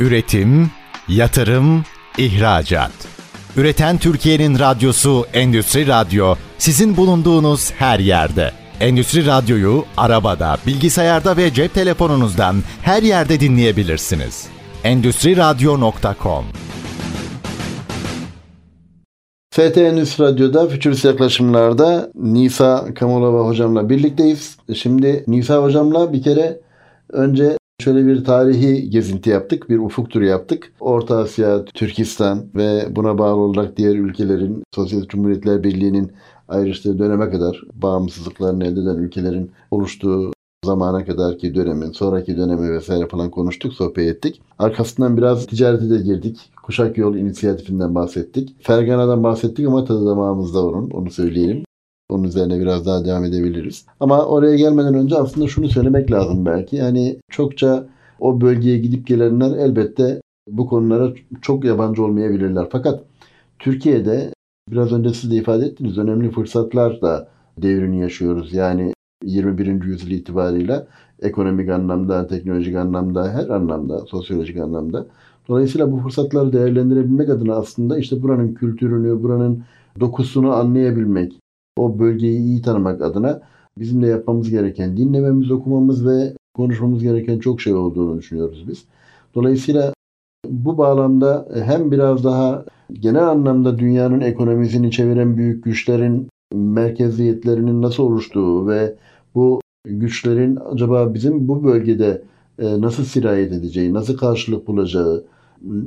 Üretim, yatırım, ihracat. Üreten Türkiye'nin radyosu Endüstri Radyo sizin bulunduğunuz her yerde. Endüstri Radyo'yu arabada, bilgisayarda ve cep telefonunuzdan her yerde dinleyebilirsiniz. Endüstri Radyo.com FT Endüstri Radyo'da Futurist Yaklaşımlar'da Nisa Kamolova hocamla birlikteyiz. Şimdi Nisa hocamla bir kere önce şöyle bir tarihi gezinti yaptık. Bir ufuk turu yaptık. Orta Asya, Türkistan ve buna bağlı olarak diğer ülkelerin Sosyalist Cumhuriyetler Birliği'nin ayrıştığı döneme kadar bağımsızlıklarını elde eden ülkelerin oluştuğu zamana kadar ki dönemin, sonraki dönemi vesaire falan konuştuk, sohbet ettik. Arkasından biraz ticarete de girdik. Kuşak Yol inisiyatifinden bahsettik. Fergana'dan bahsettik ama tadı damağımızda onun, onu söyleyelim. Onun üzerine biraz daha devam edebiliriz. Ama oraya gelmeden önce aslında şunu söylemek lazım belki. Yani çokça o bölgeye gidip gelenler elbette bu konulara çok yabancı olmayabilirler. Fakat Türkiye'de biraz önce siz de ifade ettiniz önemli fırsatlar da devrini yaşıyoruz. Yani 21. yüzyıl itibariyle ekonomik anlamda, teknolojik anlamda, her anlamda, sosyolojik anlamda. Dolayısıyla bu fırsatları değerlendirebilmek adına aslında işte buranın kültürünü, buranın dokusunu anlayabilmek, o bölgeyi iyi tanımak adına bizim de yapmamız gereken, dinlememiz, okumamız ve konuşmamız gereken çok şey olduğunu düşünüyoruz biz. Dolayısıyla bu bağlamda hem biraz daha genel anlamda dünyanın ekonomisini çeviren büyük güçlerin merkeziyetlerinin nasıl oluştuğu ve bu güçlerin acaba bizim bu bölgede e, nasıl sirayet edeceği, nasıl karşılık bulacağı,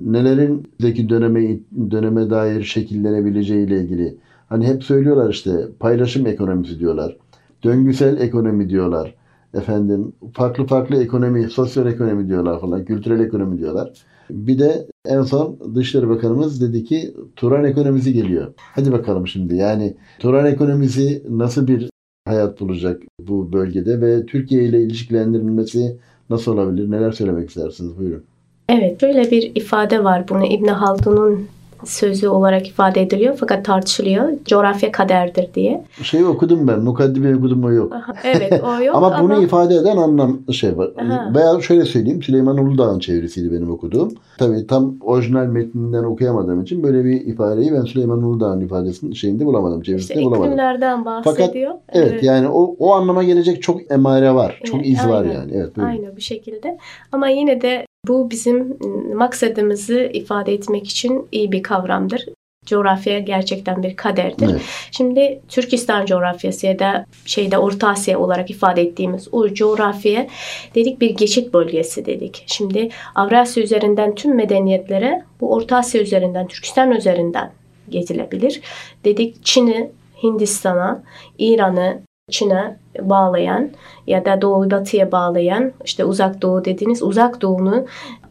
nelerin zeki döneme döneme dair şekillenebileceği ile ilgili. Hani hep söylüyorlar işte paylaşım ekonomisi diyorlar. Döngüsel ekonomi diyorlar. Efendim farklı farklı ekonomi, sosyal ekonomi diyorlar falan, kültürel ekonomi diyorlar. Bir de en son Dışişleri Bakanımız dedi ki Turan ekonomisi geliyor. Hadi bakalım şimdi yani Turan ekonomisi nasıl bir hayat bulacak bu bölgede ve Türkiye ile ilişkilendirilmesi nasıl olabilir? Neler söylemek istersiniz? Buyurun. Evet, böyle bir ifade var. Bunu İbn Haldun'un sözü olarak ifade ediliyor fakat tartışılıyor. Coğrafya kaderdir diye. Şeyi okudum ben. Mukaddimeyi okudum o yok. evet o yok ama, ama bunu ifade eden anlam şey var. Aha. Veya şöyle söyleyeyim. Süleyman Uludağ'ın çevirisiydi benim okuduğum. Tabii tam orijinal metninden okuyamadığım için böyle bir ifadeyi ben Süleyman Uludağ'ın ifadesinin şeyinde bulamadım. Çevirisinde işte bulamadım. iklimlerden bahsediyor. Fakat evet, evet yani o, o anlama gelecek çok emare var. Çok evet, iz aynen. var yani. Evet, böyle. Aynen bu şekilde. Ama yine de bu bizim ıı, maksadımızı ifade etmek için iyi bir kavramdır. coğrafya gerçekten bir kaderdir. Evet. Şimdi Türkistan coğrafyası ya da şeyde Orta Asya olarak ifade ettiğimiz o coğrafya dedik bir geçit bölgesi dedik. Şimdi Avrasya üzerinden tüm medeniyetlere bu Orta Asya üzerinden, Türkistan üzerinden gezilebilir. Dedik Çin'i Hindistan'a, İran'ı Çin'e bağlayan ya da Doğu Batı'ya bağlayan işte uzak doğu dediğiniz uzak doğunu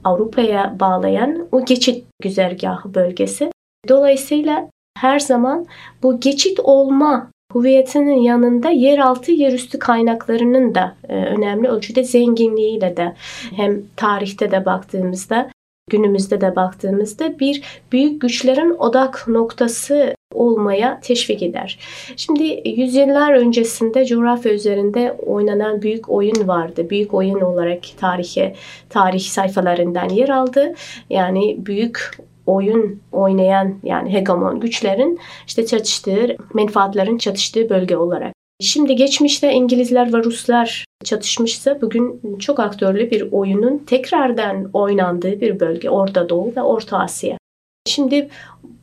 Avrupa'ya bağlayan o geçit güzergahı bölgesi. Dolayısıyla her zaman bu geçit olma hüviyetinin yanında yeraltı yerüstü kaynaklarının da e, önemli ölçüde zenginliğiyle de hem tarihte de baktığımızda günümüzde de baktığımızda bir büyük güçlerin odak noktası olmaya teşvik eder. Şimdi yüzyıllar öncesinde coğrafya üzerinde oynanan büyük oyun vardı. Büyük oyun olarak tarihe, tarih sayfalarından yer aldı. Yani büyük oyun oynayan yani hegemon güçlerin işte çatıştığı, menfaatlerin çatıştığı bölge olarak. Şimdi geçmişte İngilizler ve Ruslar çatışmışsa bugün çok aktörlü bir oyunun tekrardan oynandığı bir bölge Orta Doğu ve Orta Asya. Şimdi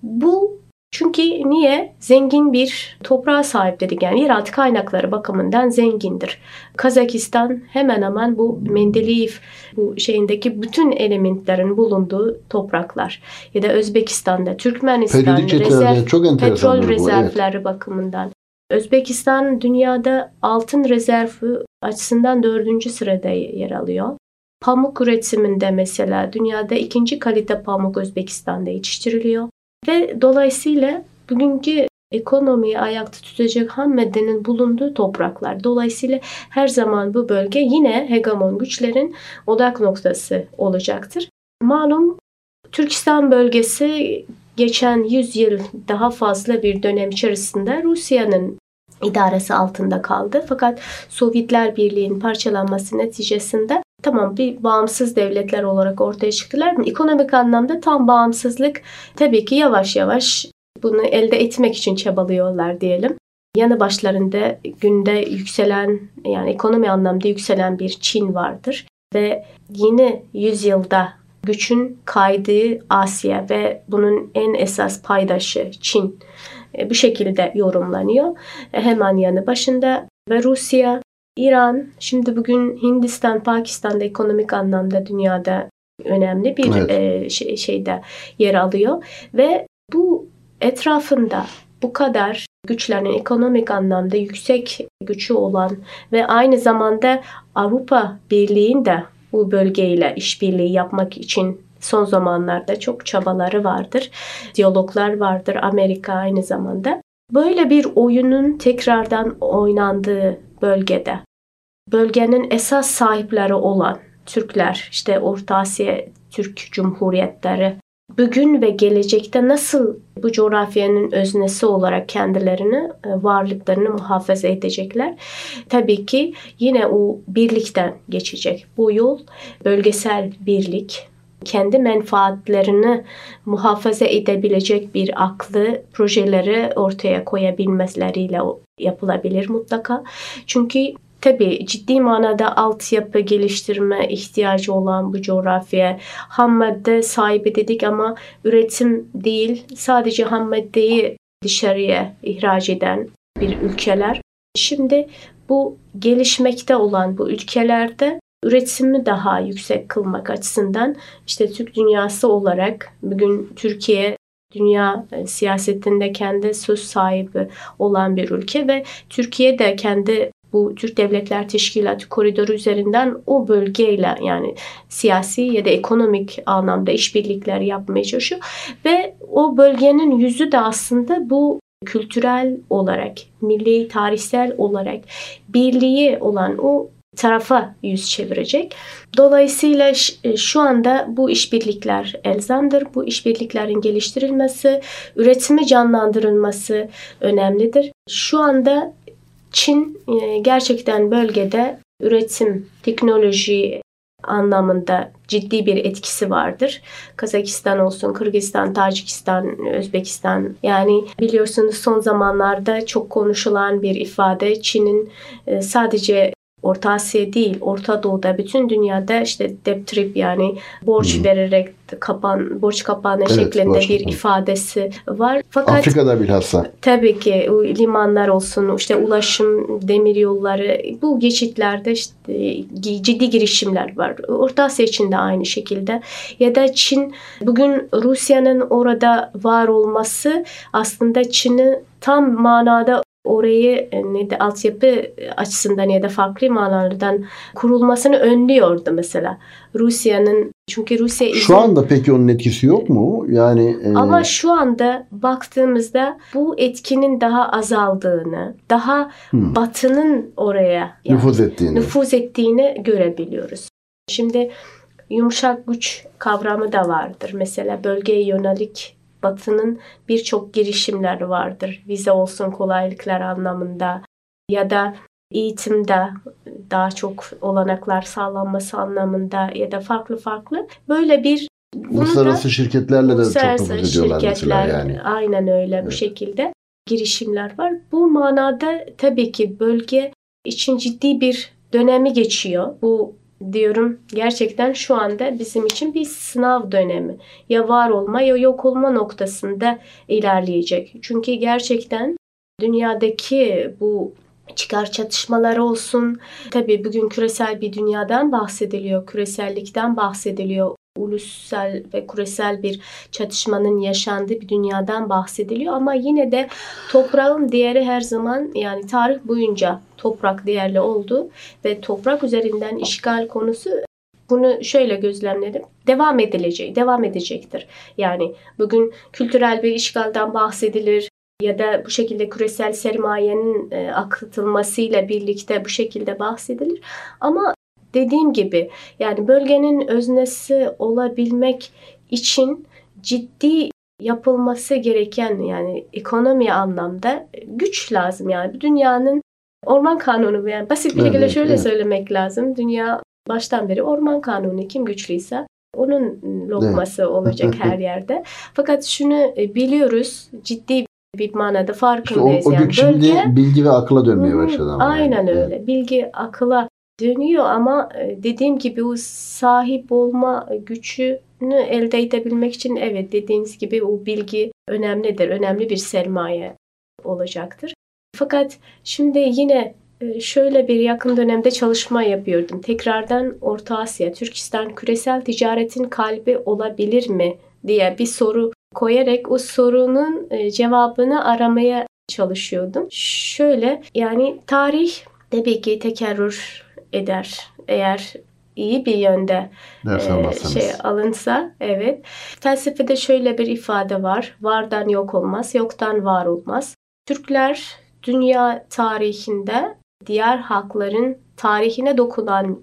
bu çünkü niye? Zengin bir toprağa sahip dedik. Yani yeraltı kaynakları bakımından zengindir. Kazakistan hemen hemen bu Mendeleev bu şeyindeki bütün elementlerin bulunduğu topraklar. Ya da Özbekistan'da, Türkmenistan rezerv, çok petrol rezervleri evet. bakımından. Özbekistan dünyada altın rezervi açısından dördüncü sırada yer alıyor. Pamuk üretiminde mesela dünyada ikinci kalite pamuk Özbekistan'da yetiştiriliyor. Ve dolayısıyla bugünkü ekonomiyi ayakta tutacak ham maddenin bulunduğu topraklar. Dolayısıyla her zaman bu bölge yine hegemon güçlerin odak noktası olacaktır. Malum Türkistan bölgesi geçen 100 yıl daha fazla bir dönem içerisinde Rusya'nın idaresi altında kaldı. Fakat Sovyetler Birliği'nin parçalanması neticesinde tamam bir bağımsız devletler olarak ortaya çıktılar? Ekonomik anlamda tam bağımsızlık tabii ki yavaş yavaş bunu elde etmek için çabalıyorlar diyelim. Yanı başlarında günde yükselen yani ekonomi anlamda yükselen bir Çin vardır ve yeni yüzyılda güçün kaydığı Asya ve bunun en esas paydaşı Çin e, bu şekilde yorumlanıyor. E, hemen yanı başında ve Rusya, İran, şimdi bugün Hindistan, Pakistan'da ekonomik anlamda dünyada önemli bir evet. e, şey, şeyde yer alıyor ve bu etrafında bu kadar güçlerin ekonomik anlamda yüksek gücü olan ve aynı zamanda Avrupa Birliği'nde bu bölgeyle işbirliği yapmak için son zamanlarda çok çabaları vardır. Diyaloglar vardır Amerika aynı zamanda. Böyle bir oyunun tekrardan oynandığı bölgede bölgenin esas sahipleri olan Türkler, işte Orta Asya Türk Cumhuriyetleri bugün ve gelecekte nasıl bu coğrafyanın öznesi olarak kendilerini, e, varlıklarını muhafaza edecekler? Tabii ki yine o birlikten geçecek. Bu yol bölgesel birlik, kendi menfaatlerini muhafaza edebilecek bir aklı projeleri ortaya koyabilmeleriyle yapılabilir mutlaka. Çünkü Tabii ciddi manada altyapı geliştirme ihtiyacı olan bu coğrafya ham madde sahibi dedik ama üretim değil sadece ham maddeyi dışarıya ihraç eden bir ülkeler. Şimdi bu gelişmekte olan bu ülkelerde üretimi daha yüksek kılmak açısından işte Türk dünyası olarak bugün Türkiye dünya siyasetinde kendi söz sahibi olan bir ülke ve Türkiye de kendi bu Türk Devletler Teşkilatı koridoru üzerinden o bölgeyle yani siyasi ya da ekonomik anlamda işbirlikler yapmaya çalışıyor ve o bölgenin yüzü de aslında bu kültürel olarak, milli tarihsel olarak birliği olan o tarafa yüz çevirecek. Dolayısıyla e, şu anda bu işbirlikler elzamdır. Bu işbirliklerin geliştirilmesi, üretimi canlandırılması önemlidir. Şu anda Çin e, gerçekten bölgede üretim, teknoloji anlamında ciddi bir etkisi vardır. Kazakistan olsun, Kırgızistan, Tacikistan, Özbekistan. Yani biliyorsunuz son zamanlarda çok konuşulan bir ifade Çin'in e, sadece Orta Asya değil, Orta Doğu'da bütün dünyada işte debt trip yani borç hmm. vererek kapan borç kapanma evet, şeklinde borç, bir ifadesi var. Fakat Afrika'da bilhassa. Tabii ki limanlar olsun, işte ulaşım, demir yolları bu geçitlerde işte ciddi girişimler var. Orta Asya için de aynı şekilde. Ya da Çin bugün Rusya'nın orada var olması aslında Çin'i tam manada orayı e, ne de altyapı açısından ya da farklı manalardan kurulmasını önlüyordu mesela. Rusya'nın çünkü Rusya izin... Şu anda peki onun etkisi yok mu? Yani e... Ama şu anda baktığımızda bu etkinin daha azaldığını, daha hmm. batının oraya yani, nüfuz ettiğini nüfuz ettiğini görebiliyoruz. Şimdi yumuşak güç kavramı da vardır. Mesela bölgeye yönelik Batı'nın birçok girişimler vardır. Vize olsun kolaylıklar anlamında ya da eğitimde daha çok olanaklar sağlanması anlamında ya da farklı farklı böyle bir uluslararası şirketlerle de uluslararası çok şirketler, mesela yani. Aynen öyle evet. bu şekilde girişimler var. Bu manada tabii ki bölge için ciddi bir dönemi geçiyor. Bu diyorum gerçekten şu anda bizim için bir sınav dönemi. Ya var olma ya yok olma noktasında ilerleyecek. Çünkü gerçekten dünyadaki bu çıkar çatışmaları olsun. Tabii bugün küresel bir dünyadan bahsediliyor, küresellikten bahsediliyor ulusal ve küresel bir çatışmanın yaşandığı bir dünyadan bahsediliyor ama yine de toprağın değeri her zaman yani tarih boyunca toprak değerli oldu ve toprak üzerinden işgal konusu bunu şöyle gözlemledim. Devam edilecek, devam edecektir. Yani bugün kültürel bir işgalden bahsedilir ya da bu şekilde küresel sermayenin e, akıtılmasıyla birlikte bu şekilde bahsedilir. Ama dediğim gibi yani bölgenin öznesi olabilmek için ciddi yapılması gereken yani ekonomi anlamda güç lazım yani dünyanın orman kanunu yani basit bir şekilde şöyle evet. söylemek lazım dünya baştan beri orman kanunu kim güçlüyse onun lokması evet. olacak her yerde. Fakat şunu e, biliyoruz ciddi bir manada farkındayız. İşte o, o güç yani bölge, şimdi bilgi ve akıla dönmeye başladı. Ama aynen yani. öyle. Bilgi akıla dönüyor ama e, dediğim gibi o sahip olma gücünü elde edebilmek için evet dediğiniz gibi o bilgi önemlidir. Önemli bir sermaye olacaktır. Fakat şimdi yine e, şöyle bir yakın dönemde çalışma yapıyordum. Tekrardan Orta Asya, Türkistan küresel ticaretin kalbi olabilir mi diye bir soru koyarak o sorunun e, cevabını aramaya çalışıyordum. Şöyle yani tarih tabii ki tekerrür eder. Eğer iyi bir yönde e, şey alınsa evet. Felsefede şöyle bir ifade var. Vardan yok olmaz, yoktan var olmaz. Türkler dünya tarihinde diğer halkların tarihine dokunan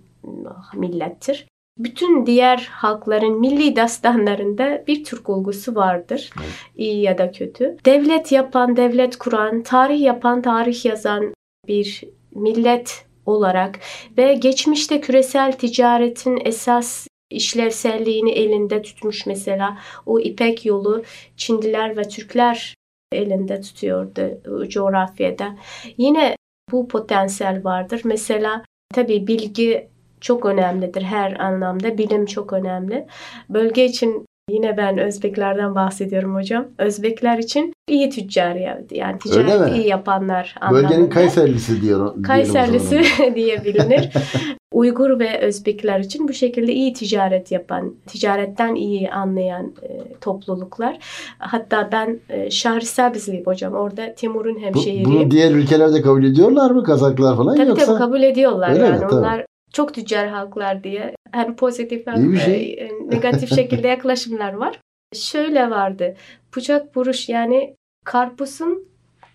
millettir. Bütün diğer halkların milli destanlarında bir Türk olgusu vardır. Evet. İyi ya da kötü. Devlet yapan, devlet kuran, tarih yapan, tarih yazan bir millet olarak ve geçmişte küresel ticaretin esas işlevselliğini elinde tutmuş mesela o İpek yolu Çinliler ve Türkler elinde tutuyordu coğrafyada. Yine bu potansiyel vardır. Mesela tabii bilgi çok önemlidir her anlamda. Bilim çok önemli. Bölge için Yine ben Özbeklerden bahsediyorum hocam. Özbekler için iyi tüccar yani ticaret iyi yapanlar anlamında. Bölgenin Kayserlisi diyor. Kayserlisi diye bilinir. Uygur ve Özbekler için bu şekilde iyi ticaret yapan, ticaretten iyi anlayan e, topluluklar. Hatta ben e, Şahrisabizliyim hocam. Orada Timur'un hemşehriyim. Bu, bunu diğer ülkelerde kabul ediyorlar mı Kazaklar falan tabii yoksa? Tabii kabul ediyorlar. Öyle yani mi? onlar çok tüccar halklar diye hem pozitif hem şey. E, negatif şekilde yaklaşımlar var. Şöyle vardı. Bıçak buruş yani karpuzun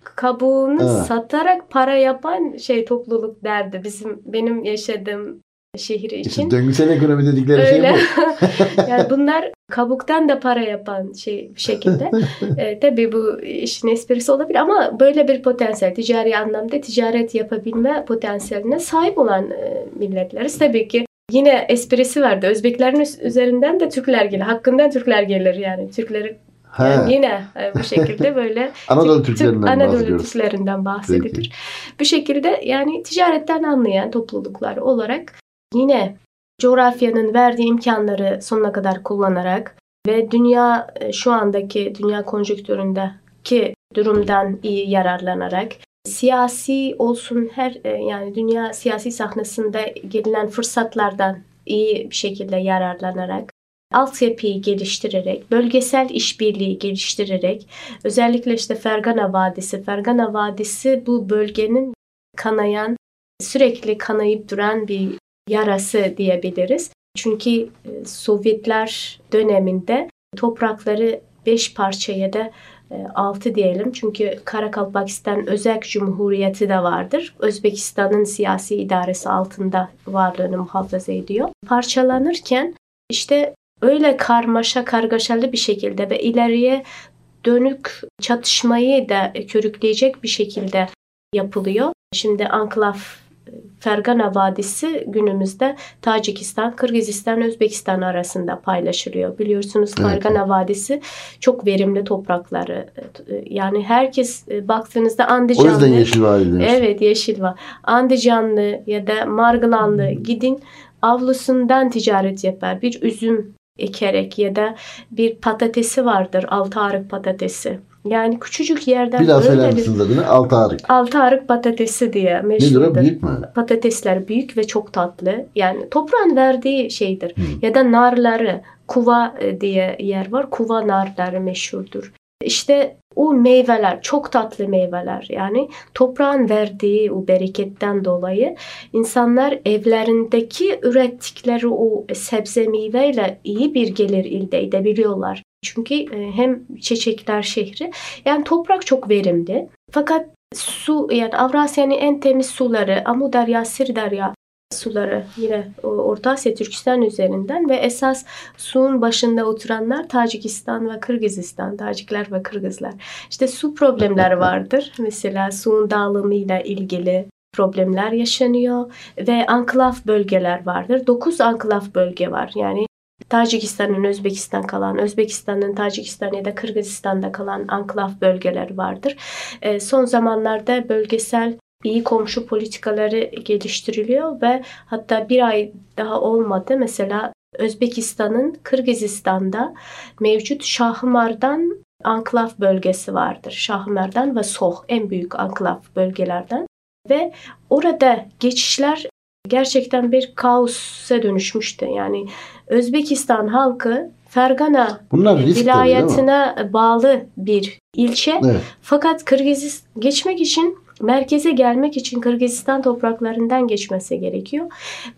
kabuğunu ha. satarak para yapan şey topluluk derdi. Bizim benim yaşadığım şehir için. İşte döngüsel ekonomi dedikleri şey Öyle. şey bu. yani bunlar kabuktan da para yapan şey şekilde. e, tabii bu işin esprisi olabilir ama böyle bir potansiyel, ticari anlamda ticaret yapabilme potansiyeline sahip olan e, milletleriz. Tabii ki Yine esprisi vardı. Özbeklerin üzerinden de Türkler gelir. Hakkından Türkler gelir yani. Türkleri Yani yine e, bu şekilde böyle Anadolu Türklerinden Anadolu bahsediyoruz. Türklerinden bahsedilir. Bu şekilde yani ticaretten anlayan topluluklar olarak yine coğrafyanın verdiği imkanları sonuna kadar kullanarak ve dünya e, şu andaki dünya konjonktüründeki durumdan iyi yararlanarak siyasi olsun her e, yani dünya siyasi sahnesinde gelinen fırsatlardan iyi bir şekilde yararlanarak altyapıyı geliştirerek, bölgesel işbirliği geliştirerek, özellikle işte Fergana Vadisi, Fergana Vadisi bu bölgenin kanayan, sürekli kanayıp duran bir yarası diyebiliriz. Çünkü e, Sovyetler döneminde toprakları beş parçaya da e, altı diyelim. Çünkü Karakalpakistan Özerk Cumhuriyeti de vardır. Özbekistan'ın siyasi idaresi altında varlığını muhafaza ediyor. Parçalanırken işte öyle karmaşa kargaşalı bir şekilde ve ileriye dönük çatışmayı da körükleyecek bir şekilde yapılıyor. Şimdi Anklav Fergana Vadisi günümüzde Tacikistan, Kırgızistan, Özbekistan arasında paylaşılıyor. Biliyorsunuz evet. Fergana Vadisi çok verimli toprakları. Yani herkes e, baktığınızda Andijanlı. O yüzden Yeşil Vadi Evet Yeşil Vadi. Andijanlı ya da Margılanlı gidin avlusundan ticaret yapar. Bir üzüm ekerek ya da bir patatesi vardır. Altı arık patatesi. Yani küçücük yerden bir daha söyler misiniz adını? Altı arık. Altı arık patatesi diye meşhurdur. Nedir o? Büyük mü? Patatesler büyük ve çok tatlı. Yani toprağın verdiği şeydir. Hmm. Ya da narları kuva e, diye yer var. Kuva narları meşhurdur. İşte o meyveler çok tatlı meyveler yani toprağın verdiği o bereketten dolayı insanlar evlerindeki ürettikleri o sebze meyveyle iyi bir gelir elde edebiliyorlar. Çünkü e, hem çiçekler şehri yani toprak çok verimli. Fakat su yani Avrasya'nın en temiz suları Amudarya, Sirdarya suları yine Orta Asya Türkistan üzerinden ve esas suyun başında oturanlar Tacikistan ve Kırgızistan, Tacikler ve Kırgızlar. İşte su problemleri vardır. Mesela suyun dağılımıyla ilgili problemler yaşanıyor ve anklav bölgeler vardır. 9 anklav bölge var. Yani Tacikistan'ın Özbekistan kalan, Özbekistan'ın Tacikistan ya da Kırgızistan'da kalan anklav bölgeler vardır. E, son zamanlarda bölgesel iyi komşu politikaları geliştiriliyor ve hatta bir ay daha olmadı. Mesela Özbekistan'ın Kırgızistan'da mevcut Şahmardan anklav bölgesi vardır. Şahmerdan ve Soh en büyük anklav bölgelerden. Ve orada geçişler gerçekten bir kaosa dönüşmüştü. Yani Özbekistan halkı Fergana Bunlar vilayetine bağlı bir ilçe. Evet. Fakat Kırgızistan geçmek için merkeze gelmek için Kırgızistan topraklarından geçmesi gerekiyor.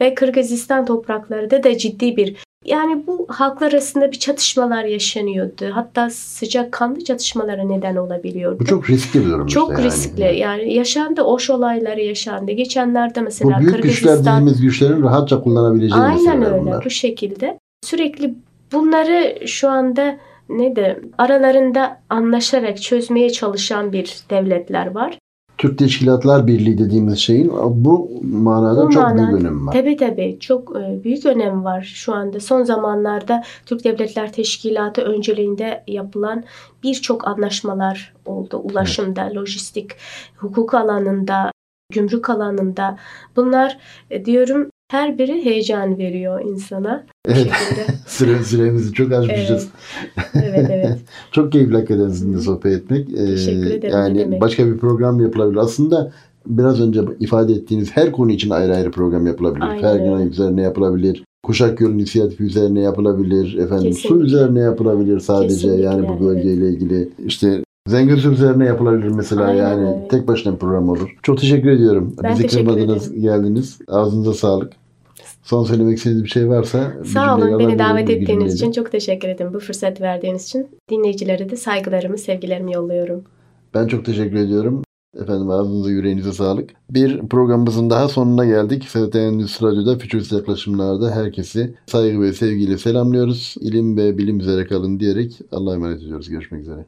Ve Kırgızistan toprakları da ciddi bir yani bu halklar arasında bir çatışmalar yaşanıyordu. Hatta sıcak kanlı çatışmalara neden olabiliyordu. Bu çok riskli bir durum. Çok işte riskli. Yani. yani yaşandı. Oş olayları yaşandı. Geçenlerde mesela Bu büyük Kırgızistan... güçler dediğimiz güçlerin rahatça kullanabileceği Aynen öyle. Bunlar. Bu şekilde. Sürekli bunları şu anda ne de aralarında anlaşarak çözmeye çalışan bir devletler var. Türk Teşkilatlar Birliği dediğimiz şeyin bu manada bu çok manada, büyük önemi var. Tabii tabii çok e, büyük önemi var şu anda. Son zamanlarda Türk Devletler Teşkilatı önceliğinde yapılan birçok anlaşmalar oldu. Ulaşımda, evet. lojistik, hukuk alanında, gümrük alanında. Bunlar e, diyorum her biri heyecan veriyor insana. Evet. Süre, süremizi çok aşmışız. Evet, evet. evet. çok keyifli hakikaten sizinle sohbet etmek. Ee, Teşekkür ederim. Yani başka bir program yapılabilir. Aslında biraz önce ifade ettiğiniz her konu için ayrı ayrı program yapılabilir. Aynen. Fergana üzerine yapılabilir. Kuşak Yolu inisiyatifi üzerine yapılabilir. Efendim Kesinlikle. su üzerine yapılabilir sadece Kesinlikle. yani bu bölgeyle evet. ilgili. İşte Zengin üzerine yapılabilir mesela Aynen yani tek başına bir program olur. Çok teşekkür ediyorum. Ben Bizi kırmadınız, geldiniz. Ağzınıza sağlık. Son söylemek istediğiniz bir şey varsa. Sağ olun. Beni davet ettiğiniz için çok teşekkür ederim. Bu fırsat verdiğiniz için. Dinleyicilere de saygılarımı, sevgilerimi yolluyorum. Ben çok teşekkür ediyorum. Efendim ağzınıza yüreğinize sağlık. Bir programımızın daha sonuna geldik. FT Endüstri Radyo'da Fütürist Yaklaşımlar'da herkesi saygı ve sevgiyle selamlıyoruz. İlim ve bilim üzere kalın diyerek Allah'a emanet ediyoruz. Görüşmek üzere.